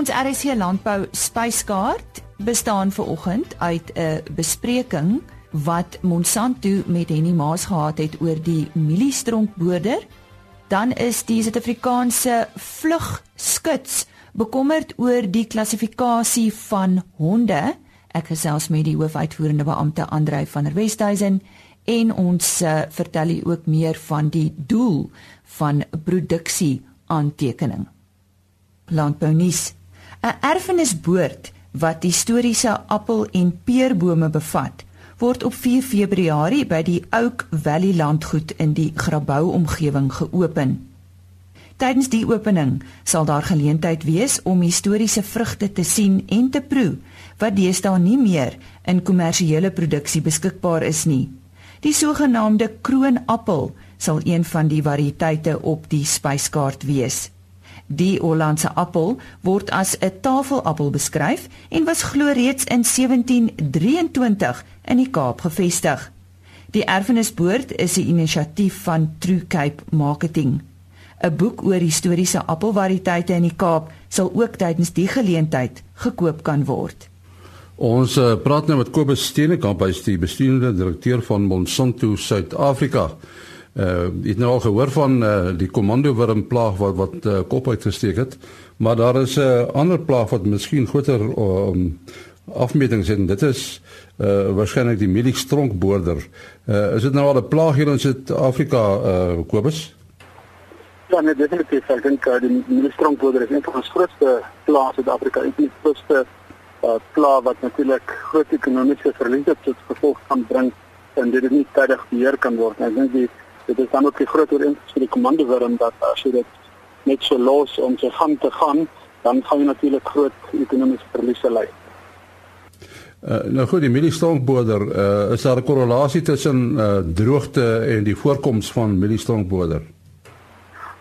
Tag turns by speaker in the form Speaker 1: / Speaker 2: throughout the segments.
Speaker 1: Ons RC Landbou spyskaart bestaan ver oggend uit 'n bespreking wat Monsanto met Henny Maas gehad het oor die mieliestronkboorder. Dan is die Suid-Afrikaanse vlugskuts bekommerd oor die klassifikasie van honde. Ek gesels met die hoofuitvoerende beampte Andrei van der Westhuizen en ons uh, vertel u ook meer van die doel van produksie aantekening. Landbounuus 'n erfenisboord wat historiese appel- en peerbome bevat, word op 4 Februarie by die Oak Valley landgoed in die Grabouw omgewing geopen. Tydens die opening sal daar geleentheid wees om historiese vrugte te sien en te proe wat deesdae nie meer in kommersiële produksie beskikbaar is nie. Die sogenaamde kroonappel sal een van die variëteite op die spyskaart wees. Die Hollandse appel word as 'n tafelappel beskryf en was glo reeds in 1723 in die Kaap gevestig. Die erfenisboord is 'n inisiatief van True Cape Marketing. 'n Boek oor historiese appelvariëteite in die Kaap sal ook tydens die geleentheid gekoop kan word.
Speaker 2: Ons uh, praat nou met Kobus Steenekamp, hy is die bestuurende direkteur van Monsanto Suid-Afrika. Uh jy het nou al gehoor van uh die komando wurm plaag wat wat uh, kop uitgesteek het, maar daar is 'n uh, ander plaag wat miskien groter um, afmetings het en dit is uh waarskynlik die mieliestronkboorder. Uh is dit nou al 'n plaag hier in Suid-Afrika uh Kobus?
Speaker 3: Ja, nee, definitief. Ek dink uh, die mieliestronkboorder is een van ons grootste plaas in Suid-Afrika, een van die grootste uh plaag wat natuurlik groot ekonomiese verliese tot gevolg kan bring en dit nie tydig beheer kan word. Ek dink die dit is dan ook die groot ooreenkoms vir die komando wurm dat as jy dit net so los om sy gang te gaan, dan gaan jy natuurlik groot ekonomiese verliese ly.
Speaker 2: Uh, nou goed, die mieliestronkboder, uh, is daar 'n korrelasie tussen uh, droogte en die voorkoms van mieliestronkboder?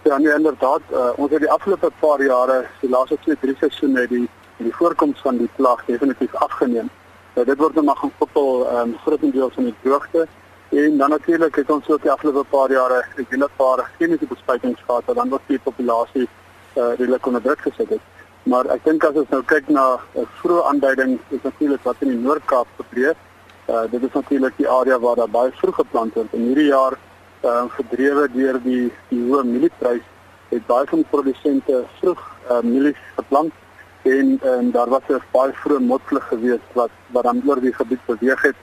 Speaker 3: Ja, nee, inderdaad, uh, ons het die afgelope paar jare, die laaste 2-3 seisoene die die voorkoms van die plaag definitief afgeneem. Nou dit word nou maar gekoppel um, grootendeels aan die droogte En dan natuurlik het ons ook die afgelope paar jare dat paar chemiese bespuitings gehad het dan wat die populasie uh, redelik onder druk gesit het. Maar ek dink as ons nou kyk na 'n uh, vroeë aanduiding is natuurlik wat in die Noord-Kaap gebeur. Uh, dit is natuurlik die area waar daar baie vroeg geplant word. In hierdie jaar uh, gedrewe deur die die hoë mielieprys het baie van produsente vroeg uh, mielies geplant en en daar was 'n baie vroeë motvlug geweest wat wat dan oor die gebied beweeg het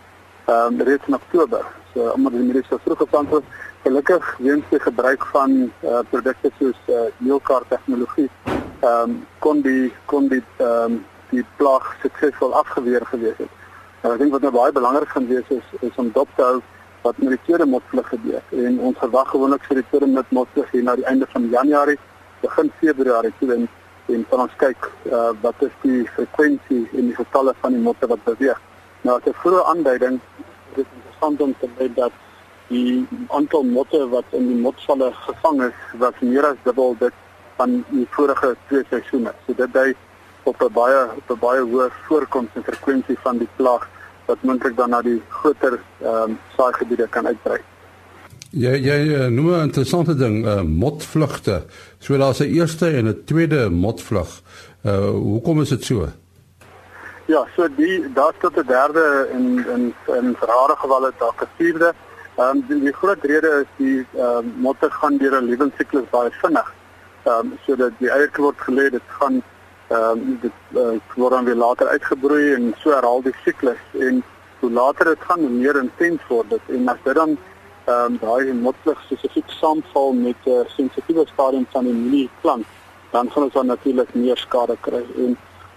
Speaker 3: um, reeds in Oktober uh, omdat die mediese so vroeg geplant word. Gelukkig weens die gebruik van uh, produkte soos uh, meelkar tegnologie, ehm um, kon die kon die ehm um, die plaag suksesvol afgeweer gewees het. En ek dink wat nou baie belangrik gaan wees is is om dop te hou wat met die tweede motvlug gebeur. En ons verwag gewoonlik vir die tweede motvlug hier na die einde van Januarie, begin Februarie toe en en van ons kyk uh, wat is die frekwensie en die getalle van die motte wat beweeg. Nou as 'n vroeë aanduiding dit interessant om te weet dat die aantal motte wat in die motvalle gevang is, was meer as dubbel dit van die vorige twee seisoene. So dit dui op 'n baie op 'n baie hoë voorkoms en frekwensie van die plaag wat moontlik dan na die groter ehm um, saaigebiede kan uitbrei.
Speaker 2: Jy jy eh, noem 'n interessante ding, uh, motvlugte. So daar's 'n eerste en 'n tweede motvlug. Uh hoekom is dit so?
Speaker 3: Ja, so die daar's tot 'n derde in in in rare gevalle dalk 'n vierde. Ehm um, die, die groot rede is die ehm um, motte gaan deur 'n lewensiklus baie vinnig. Ehm um, sodat die eiertjie word gelê, dit gaan ehm um, dit uh, word dan weer later uitgebroei en so herhaal die siklus en hoe later dit gaan, hoe meer intens word dit en as dit dan ehm um, daai motvlug spesifiek saamval met 'n uh, sensitiewe stadium van die milie plant, dan gaan ons dan natuurlik meer skade kry en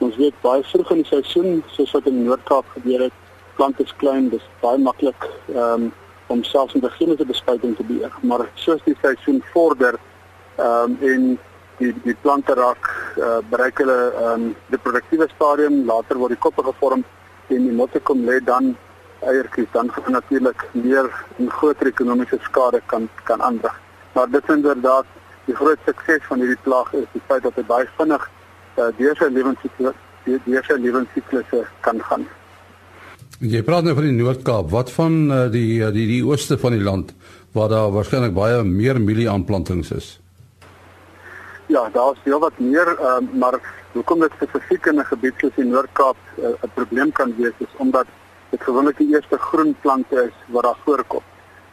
Speaker 3: Ons weet baie vroeg in die seisoen, soos wat in Noord-Kaap gebeur het, plante is klein, dis baie maklik um, om selfs in begin te bespuiting te doen. Maar soos die seisoen vorder, ehm um, en die die plante raak uh, bereik hulle ehm um, die produktiewe stadium, later word die koppe gevorm en die motte kom lê dan eiertjies, dan gaan natuurlik meer en groter ekonomiese skade kan kan aanbring. Maar dit is inderdaad die groot sukses van hierdie plaag is die feit dat dit baie vinnig uh, deur sy lewensiklus deur sy lewensiklusse kan gaan.
Speaker 2: Jy praat nou van die Noord-Kaap. Wat van uh, die die die ooste van die land waar daar waarskynlik baie meer mielieaanplantings is?
Speaker 3: Ja, daar is veel wat meer, uh, maar Hoekom dit spesifiek in 'n gebied soos die Noord-Kaap eh, 'n uh, probleem kan wees is omdat dit gewoonlik die eerste groen plante is wat daar voorkom.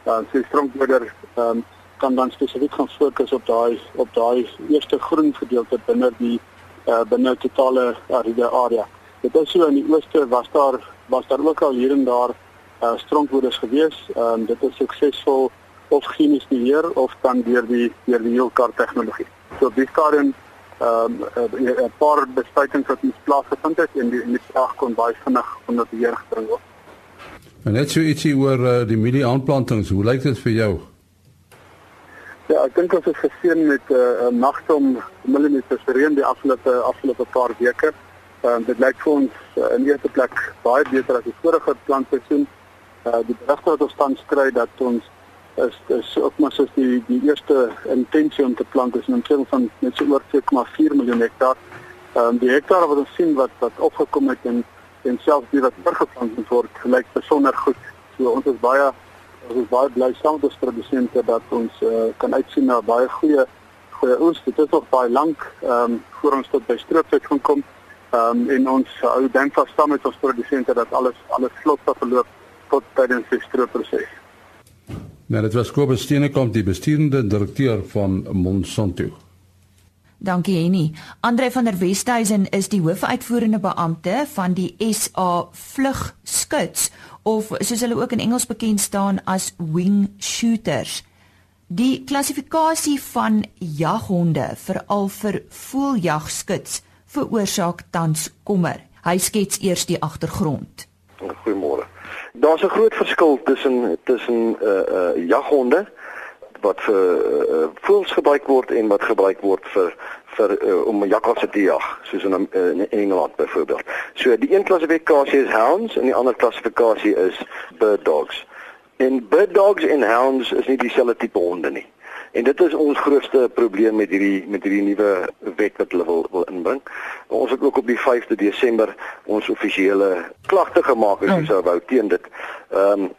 Speaker 3: Dan uh, sê stronkboder um, kan dan spesifiek gaan fokus op daai op daai eerste groen gedeelte binne die uh, binne totale aride area. Dit is so in die ooste was daar was daar ook al hier en daar uh, stronkboders gewees. Um, dit is suksesvol of chemies beheer of dan deur die deur die heelkar tegnologie. So die stadium ehm um, 'n paar bespuitings wat ons plaasgevind het en die en die vraag kon baie vinnig onder beheer gebring word.
Speaker 2: En net so ietsie oor uh, die milie aanplantings, hoe lyk dit vir jou?
Speaker 3: Ja, ek dink ons het gesien met 'n uh, nagte om millimeters reën die afgelope afgelope paar weke. Ehm uh, dit lyk vir ons uh, in eerste plek baie beter as die vorige plantseisoen. Uh, die berigte wat ons tans kry dat ons is is ook maar soos die die eerste intensie om te plant is in terme van net so oor 2,4 miljoen hektaar. Ehm um, die hektare wat ons sien wat wat opgekom het en en selfs die wat oorgeplant moet word, lyk besonder goed. So ons is baie ons is baie bly saam met produsente dat ons uh, kan uitsien na baie goeie goeie oes. Dit is nog baie lank ehm um, voor ons tot by strooptyd gaan kom. Ehm um, en ons hou dan vas saam met ons produsente dat alles alles vlot verloop tot tydens die stroopproses.
Speaker 2: Nou dit was Kobus Steenekamp die bestuurende direkteur van Monsanto.
Speaker 1: Dankie Henny. Andre van der Westhuizen is die hoofuitvoerende beampte van die SA Vlug Skuts of soos hulle ook in Engels bekend staan as wing shooters. Die klassifikasie van jaghonde veral vir voëljagskuts veroorsaak tans kommer. Hy skets eers die agtergrond.
Speaker 4: Goeiemôre. Daar's 'n groot verskil tussen tussen uh uh jaghonde wat vir uh, voëls gebruik word en wat gebruik word vir vir uh, om jakkalse te jag soos in, uh, in Engeland byvoorbeeld. So die een klassifikasie is hounds en die ander klassifikasie is bird dogs. En bird dogs en hounds is nie dieselfde tipe honde nie. En dit is ons grootste probleem met hierdie met hierdie nuwe wet wat hulle wil wil inbring. Ons het ook op die 5de Desember ons offisiële klagte gemaak as jy sou wou teen dit. Ehm um,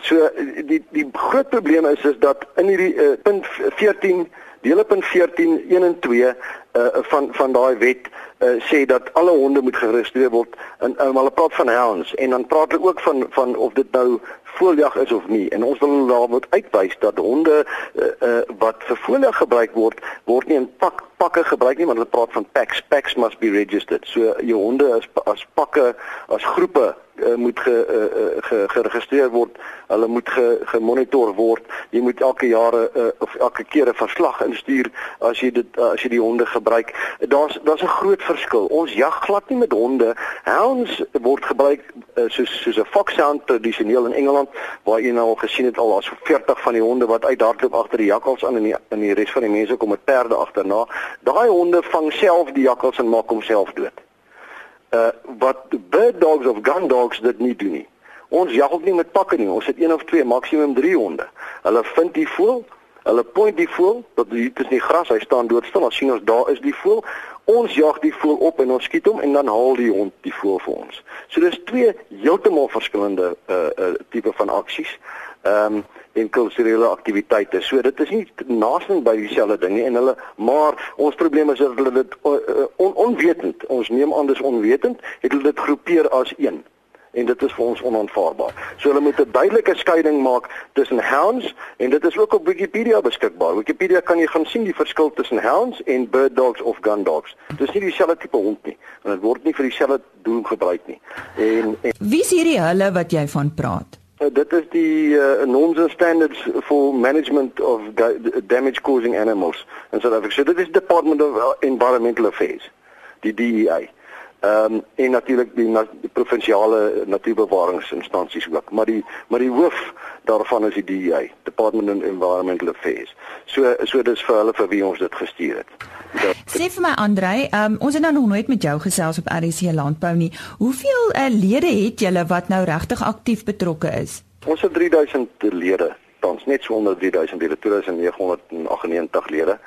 Speaker 4: so die die groot probleem is is dat in hierdie uh, punt 14 dele punt 14 1 en 2 uh, van van daai wet uh, sê dat alle honde moet geregistreer word en um, hulle praat van hounds en dan praat hulle ook van van of dit nou voeljag is of nie en ons wil daar moet uitwys dat honde uh, uh, wat vir voeljag gebruik word word nie in pak pakke gebruik nie want hulle praat van packs packs must be registered so jou honde as as pakke as groepe uh, moet ge, uh, ge, geregistreer word. Hulle moet ge, gemonitor word. Jy moet elke jare uh, of elke keer 'n verslag instuur as jy dit uh, as jy die honde gebruik. Daar's daar's 'n groot verskil. Ons jag glad nie met honde. Hounds word gebruik uh, soos soos 'n foxhound tradisioneel in Engeland waar jy nou al gesien het al daar's 40 van die honde wat uithardloop agter die jakkals aan en die in die res van die mense kom met perde agterna. Daai honde vang self die jakkals en maak homself dood uh wat bird dogs of gun dogs dit nie doen nie. Ons jag ook nie met pakke nie. Ons het een of twee, maksimum 3 honde. Hulle vind die voël, hulle point die voël, dat hier is nie gras, hy staan doodstil. As sien ons daar is die voël. Ons jag die voël op en ons skiet hom en dan haal die hond die voël vir ons. So dis twee heeltemal verskillende uh uh tipe van aksies. Ehm um, en kulturele aktiwiteite. So dit is nie naasing by dieselfde ding nie en hulle maar ons probleem is dat hulle dit uh, on, onwetend, ons neem anders onwetend, het hulle dit groepeer as een en dit is vir ons onaanvaarbaar. So hulle moet 'n duidelike skeiding maak tussen hounds en dit is ook op Wikipedia beskikbaar. Wikipedia kan jy gaan sien die verskil tussen hounds en bird dogs of gun dogs. Dis nie dieselfde tipe hond nie en dit word nie vir dieselfde doel gebruik nie. En, en
Speaker 1: Wie is hierdie hulle wat jy van praat?
Speaker 4: Uh, dit is die uh, norms and standards for management of damage causing animals in South Africa. So dit is Department of Environmental Affairs, die DEA. Ehm um, en natuurlik die, na, die provinsiale natuurbewaringsinstansies ook, maar die maar die hoof daarvan is die DEA, Department of Environmental Affairs. So so dis vir hulle vir wie ons dit gestuur het.
Speaker 1: Sê vir my Andrei, um, ons het nou nog nooit met jou gesels op RC Landbou nie. Hoeveel uh, lede het julle wat nou regtig aktief betrokke is?
Speaker 4: Ons het 3000 lede tans net so onder 3000 lede 2998 lede.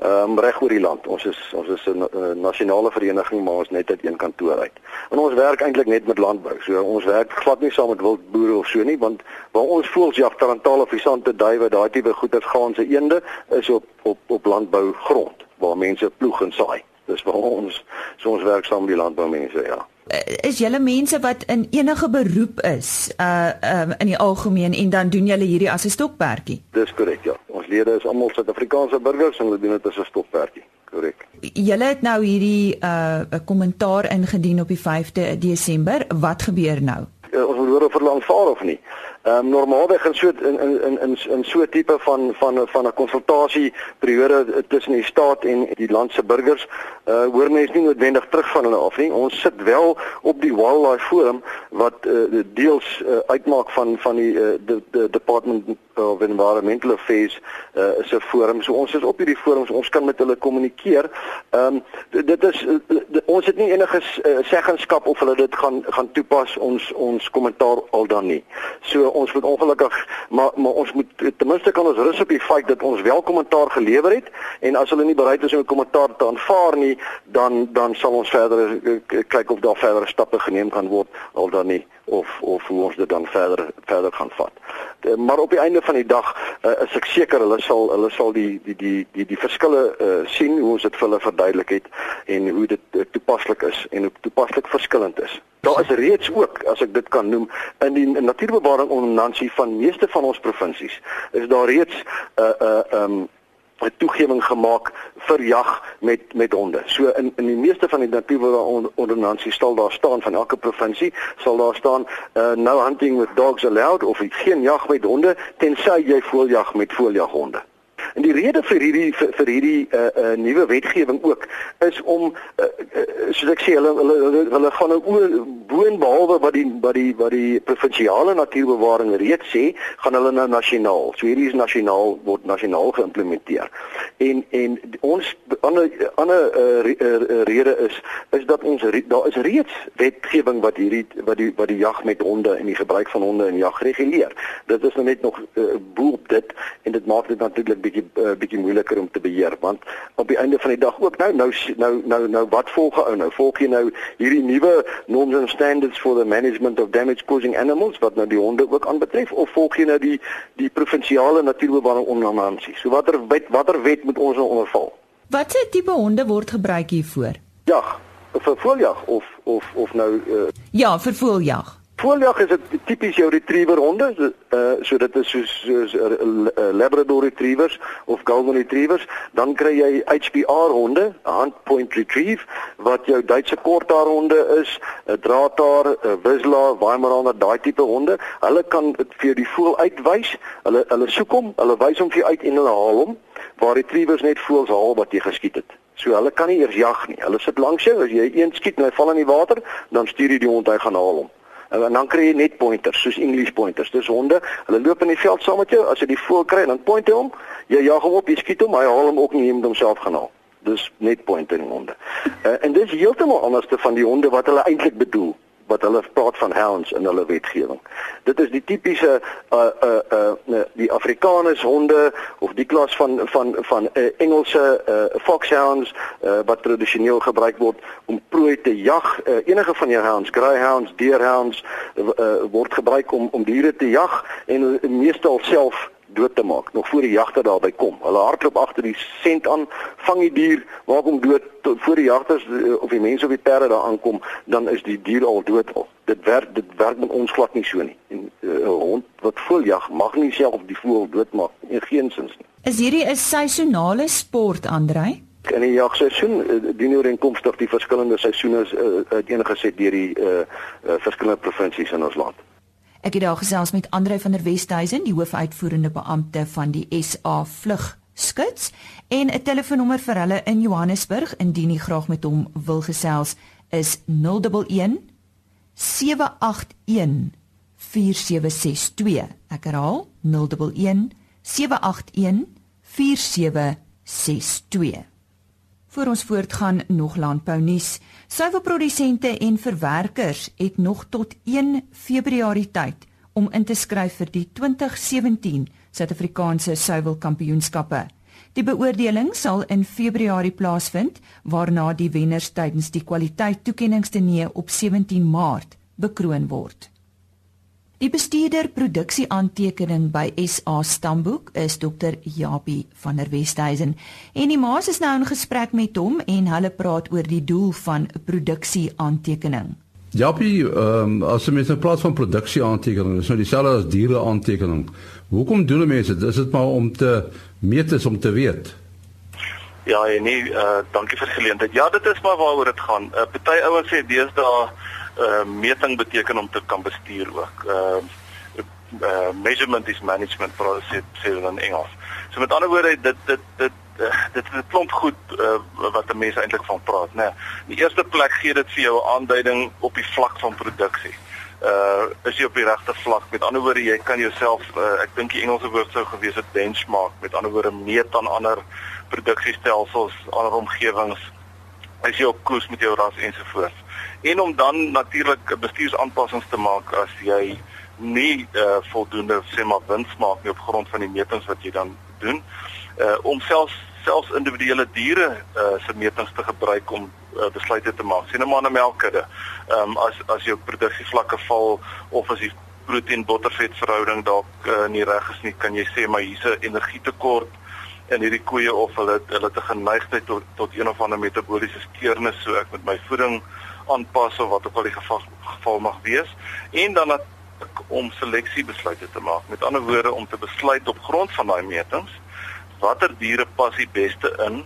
Speaker 4: Um, reg oor die land. Ons is ons is 'n uh, nasionale vereniging maar ons net uit een kantoor uit. En ons werk eintlik net met landbou. So ons werk glad nie saam met wildboere of so nie want waar ons voelsjag tarantale visante duwe daai tipe goeders gaan se eende is op op op landbou grond waar mense ploeg en saai. Dis waar ons so ons werk saam met die landboumense, ja.
Speaker 1: Eh, is julle mense wat in enige beroep is uh um, in die algemeen en dan doen julle hierdie as 'n stokperdjie?
Speaker 4: Dis korrek, ja. Ons lede is almal Suid-Afrikaanse burgers en hulle doen dit as 'n stokperdjie. Korrek.
Speaker 1: Julle het nou hierdie uh 'n kommentaar ingedien op die 5de Desember. Wat gebeur nou?
Speaker 4: Uh, ons wil hoor of hulle aanvaar of nie. Ehm um, normaalweg in so in in in in so tipe van van van 'n konsultasie periode tussen die staat en die land se burgers, uh hoor mense nie noodwendig terug van hulle af nie. Ons sit wel op die Wildlife Forum wat uh, deels uh, uitmaak van van die uh, the, the Department of Environmental Affairs uh, is 'n forum. So ons is op hierdie forums, ons kan met hulle kommunikeer. Ehm um, dit is uh, ons het nie enige uh, seggenskap of hulle dit gaan gaan toepas ons ons kommentaar al dan nie. So ons moet ongelukkig maar maar ons moet ten minste kan ons rus op die feit dat ons wel kommentaar gelewer het en as hulle nie bereid is om 'n kommentaar te aanvaar nie dan dan sal ons verder eh, kyk of daar verdere stappe geneem kan word al dan nie of of hoe ons dit dan verder verder gaan vat. De, maar op die einde van die dag uh, is ek seker hulle sal hulle sal die die die die die verskille uh, sien hoe ons dit vir hulle verduidelik het en hoe dit uh, toepaslik is en hoe toepaslik verskillend is. Daar is reeds ook, as ek dit kan noem, in die natuurbewaring ordonnansie van meeste van ons provinsies, is daar reeds 'n uh, 'n uh, um 'n toegewing gemaak vir jag met met honde. So in in die meeste van die natuurbewaring ordonnansie stel daar staan van elke provinsie sal daar staan uh, no hunting with dogs allowed of geen jag met honde tensy jy voorjag met voorjaghonde. En die rede vir hierdie vir, vir hierdie uh, uh, nuwe wetgewing ook is om uh, uh, soos ek sê hulle hulle hulle, hulle gaan nou oor boon behalwe wat die wat die wat die provinsiale natuurbewaring reeds sê, gaan hulle nou nasionaal. So hierdie is nasionaal word nasionaal geïmplementeer. En en ons ander ander uh, uh, rede is is dat ons daar is reeds wetgewing wat hierdie wat die wat die jag met honde en die gebruik van honde in jag reguleer. Dit is nou net nog uh, bo op dit en dit maak dit natuurlik bietjie uh, bietjie moeiliker om te beheer want op die einde van die dag ook nou nou nou nou nou wat volg ou nou? Volg jy nou hierdie nuwe norms and standards for the management of damage causing animals wat nou die honde ook aanbetref of volg jy nou die die provinsiale natuurbewaring ondernansie so watter wet watter wet moet ons nou onderval?
Speaker 1: Watse tipe honde word gebruik hiervoor?
Speaker 4: Ja vir voorjag of of of nou uh,
Speaker 1: Ja vir voorjag
Speaker 4: Voorjag is dit tipies jou retriever honde, uh so dit is soos soos uh, Labrador retrievers of Golden retrievers, dan kry jy HPR honde, hand point retrieve wat jou Duitse korthaar honde is, 'n uh, draadhaar, 'n uh, Wissler, Weimaraner, daai tipe honde. Hulle kan dit vir die voël uitwys. Hulle hulle soek hom, hulle wys hom vir jou uit en hulle haal hom waar retrievers net voëls haal wat jy geskiet het. So hulle kan nie eers jag nie. Hulle sit langs jou, as jy een skiet en hy val in die water, dan stuur jy die hond hy gaan haal hom. En, en dan kry jy net pointers, soos English pointers. Dis honde. Hulle loop in die veld saam met jou. As jy die voël kry, dan point jy hom. Jy jag hom op, jy skiet hom, hy haal hom ook nie om homself gaan haal. Dis net pointing honde. Uh, en dis heeltemal anders te van die honde wat hulle eintlik bedoel wat hulle praat van hounds in hulle wetgewing. Dit is die tipiese uh uh uh die Afrikaners honde of die klas van van van uh, Engelse uh foxhounds uh wat tradisioneel gebruik word om prooi te jag. Uh, enige van jou hounds, greyhounds, deerhounds uh, uh, word gebruik om om diere te jag en meestal self dood te maak nog voor die jagter daarby kom. Hulle hardloop agter die sent aan, vang die dier, maak hom dood tot voor die jagters eh, of die mense op die perde daar aankom, dan is die dier al dood al. Dit werk dit werk met ons glad nie so nie. En eh, 'n uh, hond wat voeljag mag nie self die voël doodmaak nie, geensins nie.
Speaker 1: Is hierdie 'n seisonale sport, Andrei?
Speaker 4: In die jagseisoen uh, dien ooreenkomstig die verskillende seisoene uh, uiteengesit deur die uh, uh, verskillende provinsies in ons land.
Speaker 1: Ek het daar gesels met Andre van der Westhuizen, die hoofuitvoerende beampte van die SA Vlug Skuts en 'n telefoonnommer vir hulle in Johannesburg indien jy graag met hom wil gesels is 011 781 4762. Ek herhaal 011 781 4762. Voor ons voortgaan nog landbou nuus. Suiwelprodusente en verwerkers het nog tot 1 Februarie tyd om in te skryf vir die 2017 Suid-Afrikaanse Suiwelkampioenskappe. Die beoordeling sal in Februarie plaasvind, waarna die wenners tydens die kwaliteit toekenningsdiner op 17 Maart bekroon word. Die bestuurder produksieaantekening by SA Stamboek is Dr. Japie van der Westhuizen en die maas is nou in gesprek met hom en hulle praat oor die doel van produksieaantekening.
Speaker 2: Japie, ehm um, as jy met 'n plaas van produksieaantekening, is nou dieselfde as diereaantekening. Hoekom doen mense dit? Is dit maar om te meet is om te weet?
Speaker 5: Ja, nee, uh dankie vir die geleentheid. Ja, dit is maar waaroor dit gaan. Uh, Party ouens sê deesdae uh meting beteken om te kan bestuur ook. Uh uh measurement is management proses sê hulle in Engels. So met ander woorde dit dit dit uh, dit is 'n klomp goed uh, wat mense eintlik van praat, né? Nee, die eerste plek gee dit vir jou 'n aanduiding op die vlak van produksie. Uh is jy op die regte vlak? Met ander woorde, jy kan jouself uh, ek dink die Engelse woord sou gewees het benchmark. Met ander woorde, meet aan ander produksiestelsels, ander omgewings. Is jy op koers met jou ras ensovoorts en om dan natuurlik bestuursaanpassings te maak as jy nie uh, voldoende sê maar wins maak nie op grond van die metings wat jy dan doen uh, om selfs selfs individuele diere uh, se metings te gebruik om uh, besluite te maak. Sien nou maar 'n melkkudde. Um, as as jou produksievlakke val of as die proteïen bottervet verhouding dalk uh, nie reg is nie kan jy sê maar hier's 'n energietekort en hierdie koeie of hulle hulle 'n geneigtheid tot tot een of ander metabooliese steurnis so ek met my voeding aanpas of wat ook al die geval, geval mag wees en dan om seleksiebesluite te maak. Met ander woorde om te besluit op grond van daai metings watter diere pas die beste in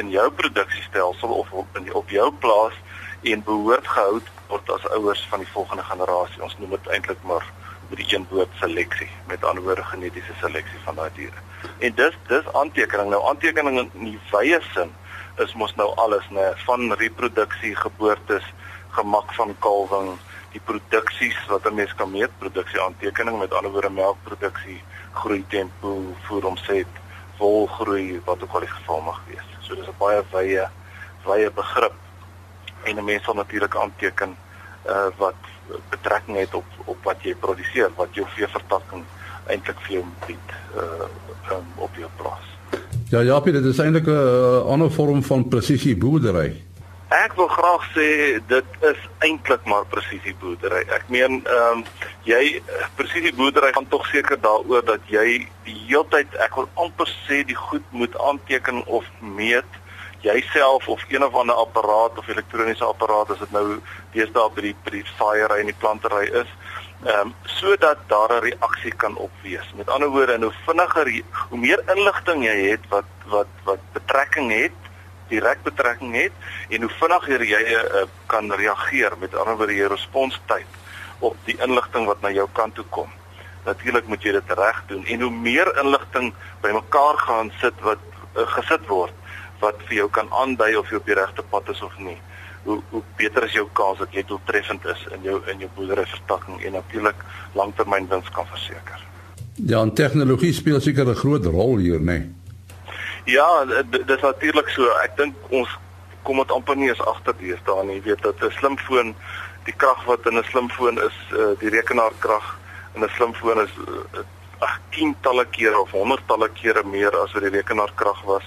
Speaker 5: in jou produksiestelsel of op in op jou plaas en behoort gehou word as ouers van die volgende generasie. Ons noem dit eintlik maar met die een woord seleksie, met ander woorde genetiese seleksie van daai diere. En dis dis aantekening. Nou aantekening in die wye sin is mos nou alles nê van reproduksie, geboortes, gemak van kalwing, die produksies wat 'n mens kan meet, produksie aantekening met woorde melkproduksie, groei tempo, voeromset, volgroei wat ook al die geval mag wees. So dis 'n baie wye wye begrip en 'n mens sal natuurlik aanteken uh wat betrekking het op op wat jy produseer, wat jou veevertakking eintlik vir jou bied uh um, op jou plaas.
Speaker 2: Ja, ja, dit is eintlik 'n uh, ander vorm van presisie boerdery.
Speaker 5: Ek wil graag sê dit is eintlik maar presisie boerdery. Ek meen ehm um, jy presisie boerdery gaan tog seker daaroor dat jy die heeltyd ek wil amper sê die goed moet aanteken of meet jouself of een of ander apparaat of elektroniese apparaat as dit nou deesdae by die by die saaiery en die plantery is ehm um, sodat daar 'n reaksie kan opwees. Met ander woorde, hoe vinniger hoe meer inligting jy het wat wat wat betrekking het, direk betrekking het en hoe vinniger jy uh, kan reageer met ander woorde jou responstyd op die inligting wat na jou kant toe kom. Natuurlik moet jy dit reg doen en hoe meer inligting bymekaar gaan sit wat uh, gesit word wat vir jou kan aandui of jy op die regte pad is of nie hoe hoe beter is jou kans dat jy doeltreffend is in jou in jou boerdery vertakking en natuurlik langtermyn wins kan verseker.
Speaker 2: Ja, en tegnologie speel seker 'n groot rol hier, né? Nee.
Speaker 5: Ja, dit is natuurlik so. Ek dink ons kom dit amper nie eens agter die staan nie. Jy weet dat 'n slimfoon die krag wat in 'n slimfoon is, uh, die rekenaarkrag in 'n slimfoon is uh, ag tientalle kere of honderdtalle kere meer as wat die rekenaarkrag was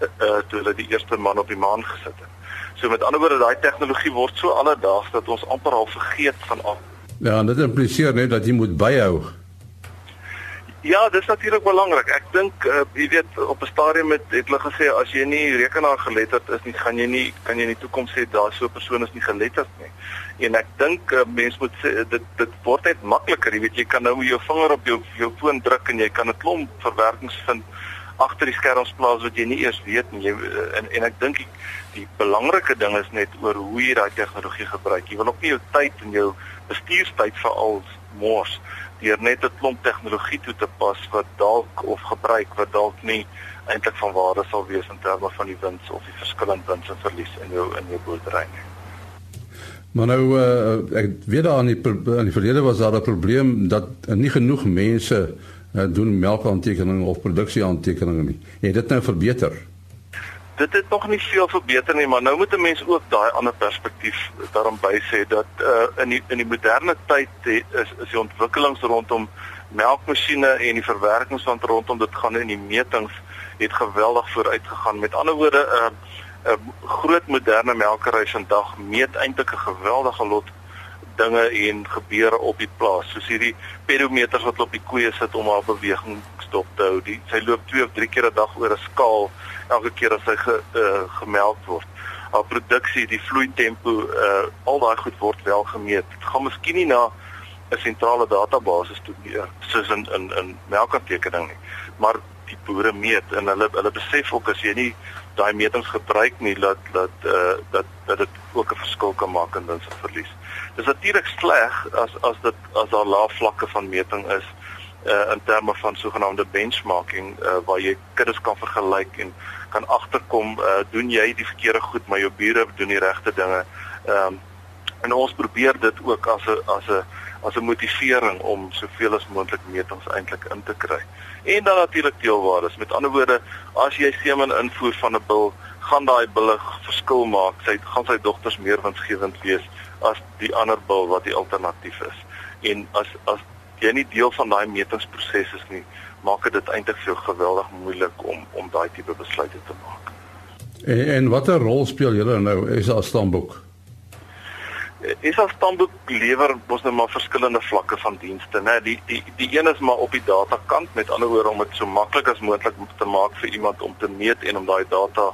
Speaker 5: uh, toe hulle die eerste man op die maan gesit het. So met ander woorde daai tegnologie word so alledaags dat ons amper al vergeet van al.
Speaker 2: Ja, en dit impliseer net dat jy moet byhou.
Speaker 5: Ja, dit is natuurlik belangrik. Ek dink uh, jy weet op 'n stadium het het hulle gesê as jy nie rekenaar geletterd is nie, gaan jy nie kan jy in die toekoms sê daar so 'n persoon is nie geletterd nie. En ek dink uh, mense moet sê dit dit word net makliker, jy weet jy kan nou jou vinger op jou jou foon druk en jy kan 'n klomp verwerkings vind agter die skerms plaas wat jy nie eers weet nie. Jy eh, en en ek dink die, die belangrike ding is net oor hoe jy daai tegnologie gebruik. Jy wil ook nie jou tyd en jou bestuurstyd veral mors deur net 'n klomp tegnologie toe te pas wat dalk of gebruik wat dalk nie eintlik van waarde sal wees in terme van die wins of die verskillende wins en verlies in jou in jou boerdery nie.
Speaker 2: Maar nou uh, ek weet daar aan die aan die verlede was daar 'n probleem dat nie genoeg mense doen melkaantekeninge of produksieaantekeninge nie. Het dit nou verbeter?
Speaker 5: Dit het nog nie veel verbeter nie, maar nou moet 'n mens ook daai ander perspektief daarom by sê dat uh, in die in die moderne tyd is is die ontwikkelings rondom melkmasjiene en die verwerkings van rondom dit gaan in die metings het geweldig vooruit gegaan. Met ander woorde 'n uh, uh, groot moderne melkery vandag meet eintlik 'n geweldige lot dinge en gebeure op die plaas soos hierdie pedometers wat op die koeie sit om haar beweging stop te hou. Die sy loop 2 of 3 keer 'n dag oor 'n skaal elke keer as sy ge, uh, gemelk word. Haar produksie, die vloei tempo, uh, al daai goed word wel gemeet. Dit gaan miskien nie na 'n sentrale database toe meer soos in in in melkaantekening nie. Maar die boere meet en hulle hulle besef ook as jy nie daai metings gebruik nie dat dat uh, dat dat dit ook 'n verskil kan maak in of verlies. Dis natuurlik sleg as as dit as daar lae vlakke van meting is uh, in terme van sogenaamde benchmarking uh, waar jy kuddes kan vergelyk en kan agterkom uh, doen jy die verkeerde goed maar jou bure doen die regte dinge. Ehm um, en ons probeer dit ook as 'n as 'n as 'n motivering om soveel as moontlik metings eintlik in te kry. En dan natuurlik teelwaardes. Met ander woorde, as jy semen invoer van 'n bil, gaan daai bulle verskil maak. Sy gaan sy dogters meer winsgewend wees as die ander bil wat die alternatief is. En as as jy nie deel van daai metingsproses is nie, maak dit eintlik vir jou geweldig moeilik om om daai tipe besluite te maak.
Speaker 2: En, en watter rol speel julle nou as stamboek?
Speaker 5: is as stamboek lewer ons nou maar verskillende vlakke van dienste, né? Die die die een is maar op die data kant, met ander woorde om dit so maklik as moontlik te maak vir iemand om te meet en om daai data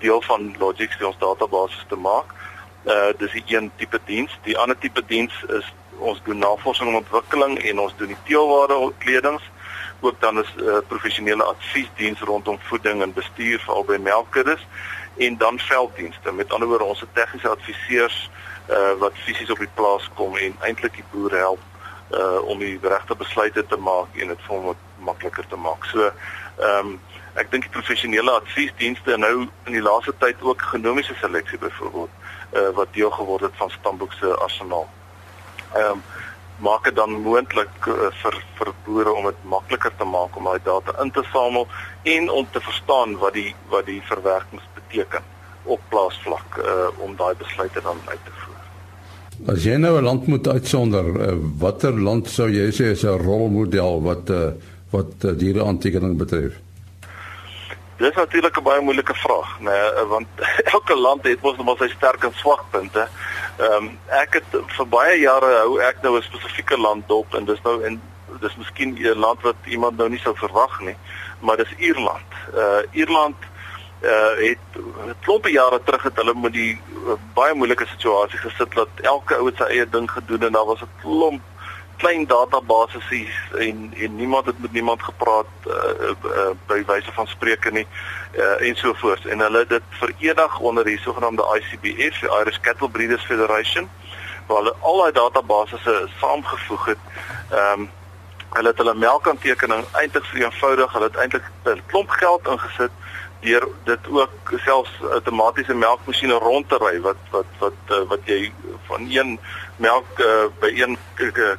Speaker 5: deel van Logix se ons database te maak. Uh dis die een tipe diens. Die ander tipe diens is ons doen navorsing en ontwikkeling en ons doen die teelwaarde kledings. Ook dan is 'n uh, professionele adviesdiens rondom voeding en bestuur vir albei melkkuddes en dan velddienste. Met ander woorde ons tegniese adviseurs uh, wat fisies op die plaas kom en eintlik die boere help uh, om die regte besluite te maak en dit vir hom makliker te maak. So ehm um, ek dink die professionele adviesdienste nou in die laaste tyd ook genomiese seleksie byvoorbeeld uh, wat deel geword het van Stamboek se arsenaal. Ehm um, maak dit dan moontlik uh, vir vir boere om dit makliker te maak om daai data in te samel en om te verstaan wat die wat die verwerkings beteken op plaasvlak uh, om daai besluite dan uit te voer.
Speaker 2: As jy nou 'n land moet uitsonder, uh, watter land sou jy sê is 'n rolmodel wat uh, wat uh, diereaantekening betref?
Speaker 5: Dis natuurlik 'n baie moeilike vraag, nee, want elke land het mos net sy sterk en swak punte. Ehm um, ek het vir baie jare hou ek nou 'n spesifieke land dop en dis nou en dis miskien 'n land wat iemand nou nie sou verwag nie, maar dis Ierland. Uh Ierland uh het klompe jare terug het hulle met die uh, baie moeilike situasie gesit dat elke ou het sy eie ding gedoen en daar was 'n klomp klein databasisse en en niemand het met niemand gepraat uh, uh, by wyse van spreke nie uh, en so voort en hulle dit verenig onder die sogenaamde ICBF, die Irish Cattle Breeders Federation waar hulle al daai databasisse saamgevoeg het. Ehm um, hulle het hulle melkaantekening eintlik vir eenvoudig, hulle het eintlik 'n klomp geld ingesit deur dit ook selfs outomatiese melkmasjiene rond te ry wat wat wat uh, wat jy van een melk uh, by een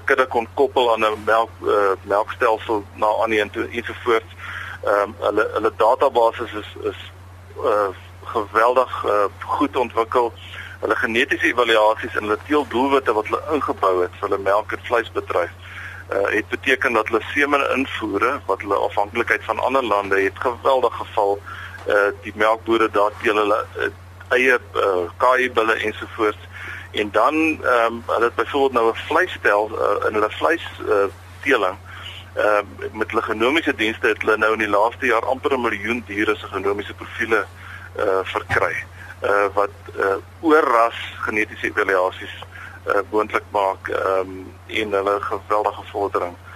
Speaker 5: kudde kon koppel aan 'n melk uh, melkstelsel na aan een toe ensovoorts. Ehm um, hulle hulle database is is uh, geweldig uh, goed ontwikkel. Hulle genetiese evaluasies en hulle teeldoelwitte wat hulle ingebou het vir hulle melk en vleisbedryf uh, het beteken dat hulle semen invoere wat hulle afhanklikheid van ander lande het geweldig geval uh die melkbore daar teel hulle uh, eie uh, kaaibulle ensovoorts en dan ehm um, hulle het byvoorbeeld nou 'n vleisstel uh, in hulle vleis uh, teeling. Ehm uh, met hulle genomiese dienste het hulle nou in die laaste jaar amper 'n miljoen diere se genomiese profile uh verkry. Uh wat uh oorras genetiese evaluasies uh moontlik maak ehm um, en hulle geweldige vordering. uh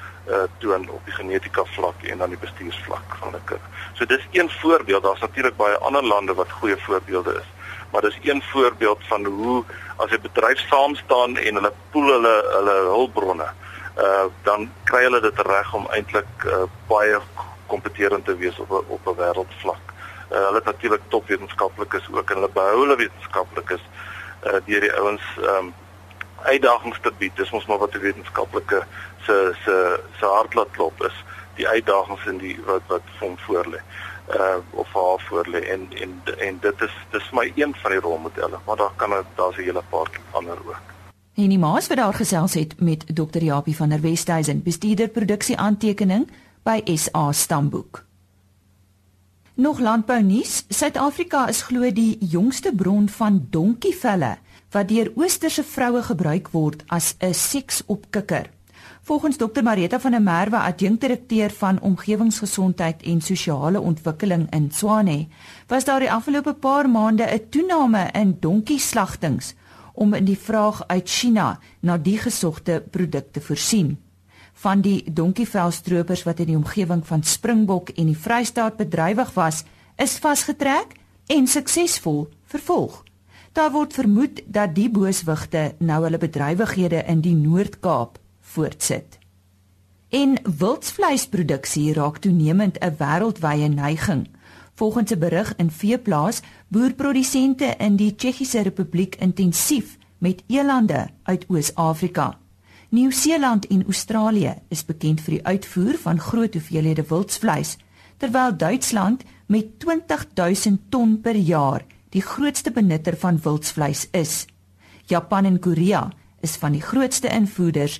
Speaker 5: toon op die genetika vlak en dan die bestuursvlak van 'n kind. So dis een voorbeeld. Daar's natuurlik baie ander lande wat goeie voorbeelde is. Maar dis een voorbeeld van hoe as 'n bedryf saam staan en hulle pool hulle hulle hulpbronne, uh dan kry hulle dit reg om eintlik uh, baie kompeterend te wees op op 'n wêreldvlak. Uh, hulle het natuurlik topwetenskaplikes ook en hulle behou hulle wetenskaplikes uh deur die ouens um uitdagings te bied. Dis mos maar wat die wetenskaplike se se se hart laat klop is die uitdagings in die wat wat vir hom voorlê uh of haar voorlê en en en dit is dis my een van die rolmodelle maar daar kan daar's 'n hele paar ander ook.
Speaker 1: En die maas wat daar gesels het met Dr. Japie van der Westhuizen, bestuurder produksie aantekening by SA Stamboek. Nog landbou nuus. Suid-Afrika is glo die jongste bron van donkievelle wat deur oosterse vroue gebruik word as 'n seksopkikker. Volgens Dr Marita van der Merwe, adjunkdirekteur van omgewingsgesondheid en sosiale ontwikkeling in Tshwane, was daar die afgelope paar maande 'n toename in donkieslagtings om in die vraag uit China na die gesogte produkte voorsien van die donkievelstropers wat in die omgewing van Springbok en die Vrystaat bedrywig was, is vasgetrek en suksesvol vervolg. Daar word vermoed dat die booswigte nou hulle bedrywighede in die Noord-Kaap voortsit. En wildsvleisproduksie raak toenemend 'n wêreldwye neiging. Volgens 'n berig in Veeplaas boer produsente in die Tsjechiese Republiek intensief met elande uit Oos-Afrika. Nieu-Seeland en Australië is bekend vir die uitvoer van groot hoeveelhede wildsvleis, terwyl Duitsland met 20000 ton per jaar die grootste benutter van wildsvleis is. Japan en Korea is van die grootste invoerders